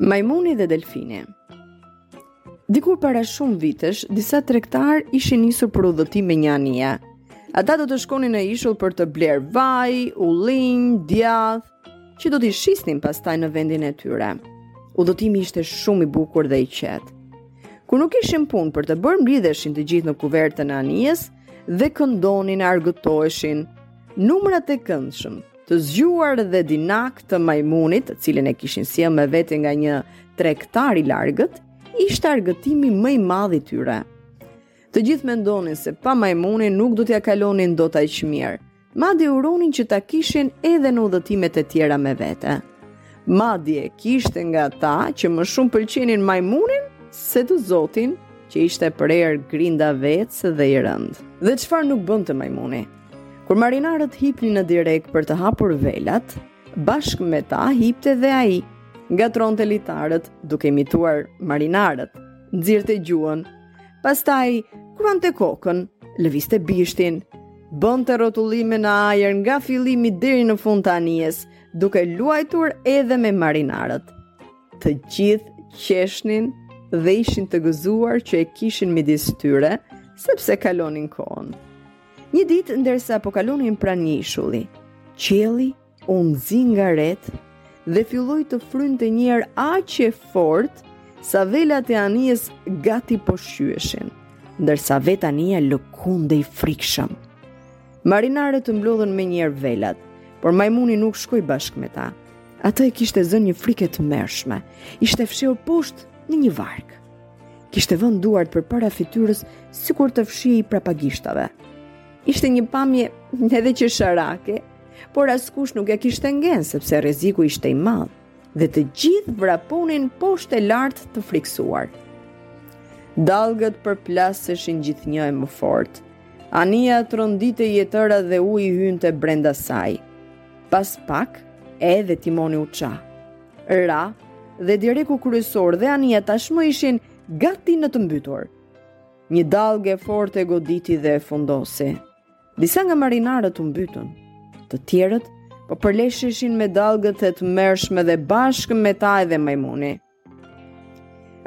Majmuni dhe delfini. Dikur para shumë vitesh, disa tregtarë ishin nisur për udhëtim me një anije. Ata do të shkonin në ishull për të blerë vaj, ullinj, djath, që do t'i shisnin pastaj në vendin e tyre. Udhëtimi ishte shumë i bukur dhe i qetë. Kur nuk kishin punë për të bërë, mblidheshin të gjithë në kuvertën e anijes dhe këndonin, argëtoheshin, Numrat e këndshëm, të zgjuar dhe dinakë të majmunit, të cilin e kishin sjellë me vete nga një tregtar i largët, ishte argëtimi më i madh i tyre. Të gjithë mendonin se pa majmunin nuk do t'ja kalonin dot aq mirë. Madje uronin që ta kishin edhe në udhëtimet e tjera me vete. Madje kishte nga ata që më shumë pëlqenin majmunin se të zotin që ishte përherë grindavec dhe i rëndë. Dhe çfarë nuk bënte majmuni? Kur marinarët hipnin në direk për të hapur velat, bashkë me ta hipte dhe ai. Ngatërronte litarët, duke imituar marinarët, nxirrte gjuhën. Pastaj, kruante kokën, lëvizte bishtin, bënte rrotullime në ajër nga fillimi deri në fund të anijes, duke luajtur edhe me marinarët. Të gjithë qeshnin dhe ishin të gëzuar që e kishin midis tyre, sepse kalonin kohën. Një ditë ndërsa po kalonin pranë një ishulli, qielli u nxi nga retë dhe filloi të frynte një erë aq e fortë sa velat e anijes gati po shqyeshin, ndërsa vetë anija lëkundej frikshëm. Marinarët mblodhën menjëherë velat, por majmuni nuk shkoi bashkë me ta. Atë e kishte zënë një frikë e tmerrshme, ishte fshehur poshtë në një varkë. Kishte vënë duart përpara fytyrës sikur të fshihej prapa gishtave. Ishte një pamje edhe qesharake, por askush nuk e kishte ngenë sepse rreziku ishte i madh dhe të gjithë vraponin poshtë e lart të frikësuar. Dallgët përplaseshin gjithnjë e më fort. Anija tronditej e tëra dhe uji hynte brenda saj. Pas pak, edhe timoni u ça. Ra dhe direku kryesor dhe anija tashmë ishin gati në të mbytur. Një dallgë e fortë e goditi dhe e fundosi. Disa nga marinarët u mbytën. Të tjerët po përlesheshin me dallgët e tmerrshme dhe bashkë me ta edhe majmuni.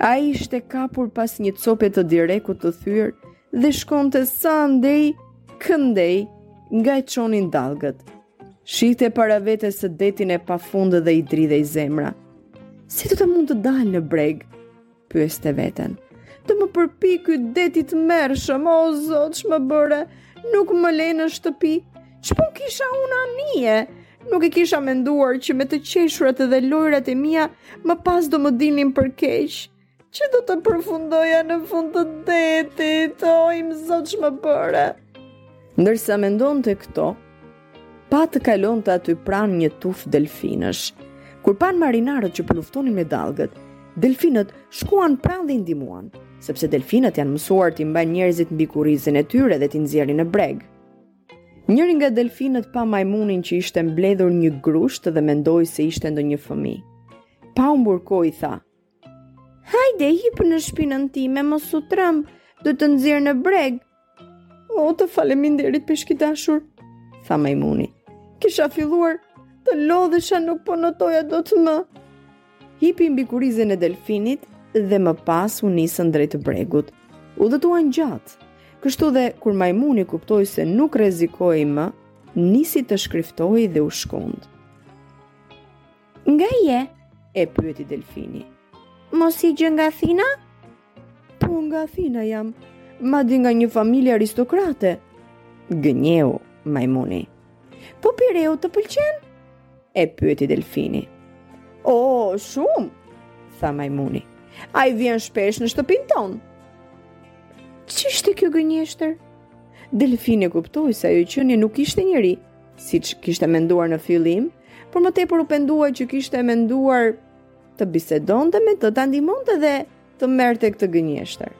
Ai ishte kapur pas një cope të direkut të thyer dhe shkonte sa andej këndej nga e çonin dallgët. Shihte para vetes së detin e pafund dhe i dridhej zemra. Si do të mund të dal në breg? Pyeste veten. Do më përpi ky det i tmerrshëm, o zot ç'më bëre, nuk më le në shtëpi. Ç'po kisha unë anije? Nuk e kisha menduar që me të qeshurat dhe lojërat e mia, më pas do më dilnin për keq. Që do të përfundoja në fund të detit, o im zot ç'më bëre. Ndërsa mendonte këto, pa të kalonte aty pranë një tufë delfinësh. Kur panë marinarët që po luftonin me dallgët, delfinët shkuan pranë dhe i ndihmuan, sepse delfinët janë mësuar t'i mbajnë njerëzit mbi kurrizin e tyre dhe t'i nxjerrin në breg. Njëri nga delfinët pa majmunin që ishte mbledhur një grusht dhe mendoi se ishte ndonjë fëmijë. Pa humbur kohë i tha, Hajde, hip në shpinën time, mos u tremb, do të nxjerr në breg. O, të faleminderit, peshk i dashur, tha majmuni. Kisha filluar të lodhesh e nuk po notoja dot më. Hipi mbi kurrizin e delfinit dhe më pas u nisën drejt bregut. Udhëtuan gjatë. Kështu dhe kur majmuni kuptoi se nuk rrezikohej më, nisi të shkriftohej dhe u shkund. Nga je? e pyeti delfini. Mos vjen nga Athina? Po nga Athina jam, madje nga një familje aristokrate. Gënjeu majmuni. Po Pireu të pëlqen? E pyeti delfini. O, shumë, tha majmuni. Ai vjen shpesh në shtëpinë tonë. Ç'ishte kjo gënjeshtër? Delfini e kuptoi se ajo qenie nuk ishte njeri, siç kishte menduar në fillim, por më tepër u pendua që kishte menduar të bisedonte me të, ta ndihmonte dhe të merrte këtë gënjeshtër.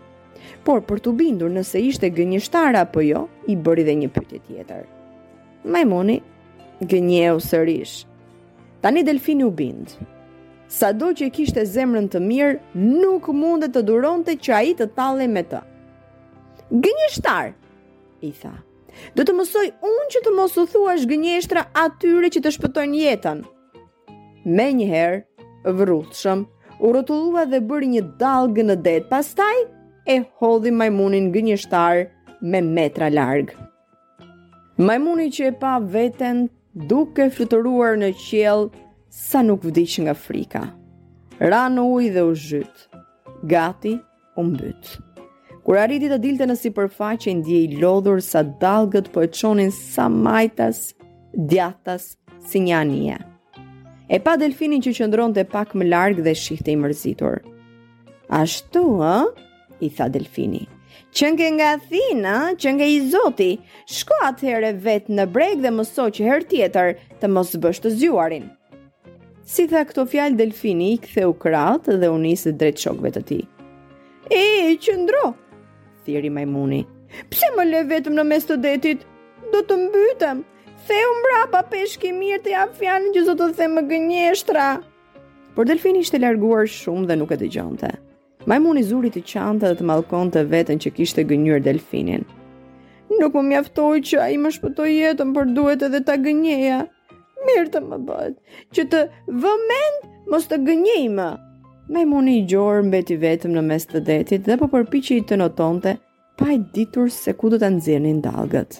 Por për t'u bindur nëse ishte gënjeshtar apo jo, i bëri dhe një pyetje tjetër. Majmuni gënjeu sërish. Tani delfini u bind. Sado që e kishte zemrën të mirë, nuk mundte të duronte që ai të tallej me të. Gënjeshtar, i tha. Do të mësoj unë që të mos u thuash gënjeshtra atyre që të shpëtojnë jetën. Menjëherë, vrullshëm, u rrotullua dhe bëri një dallgë në det, pastaj e hodhi majmunin gënjeshtar me metra larg. Majmuni që e pa veten duke fluturuar në qiell sa nuk vdiq nga frika. Ra në ujë dhe u zhyt. Gati u mbyt. Kur arriti të dilte në sipërfaqe, ndihej i lodhur sa dallgët po e çonin sa majtas, djathtas, si një anije. E pa delfinin që qëndronte pak më larg dhe shihte i mërzitur. Ashtu, ë? i tha delfini. Qenke nga Athina, qenke i zoti, shko atëhere vetë në breg dhe mëso që herë tjetër të mos bësh të zgjuarin. Si tha këto fjalë delfini i ktheu krahët dhe u nis drejt shokëve të tij. E, qëndro! thirri majmuni. Pse më le vetëm në mes të detit? Do të mbytem. Ktheu mbrapa peshk i mirë të jap fjalën që s'do të them më gënjeshtra. Por delfini ishte larguar shumë dhe nuk e dëgjonte. Majmuni zuri të qante dhe të mallkonte veten që kishte gënjyer delfinin. Nuk më mjaftoi që ai më shpëtoi jetën, por duhet edhe ta gënjeja. Mirë të më bëhet, që të vë mend mos të gënjej më. Majmuni i gjorë mbeti vetëm në mes të detit dhe po përpiqej të notonte, pa e ditur se ku do ta nxirrnin dallgët.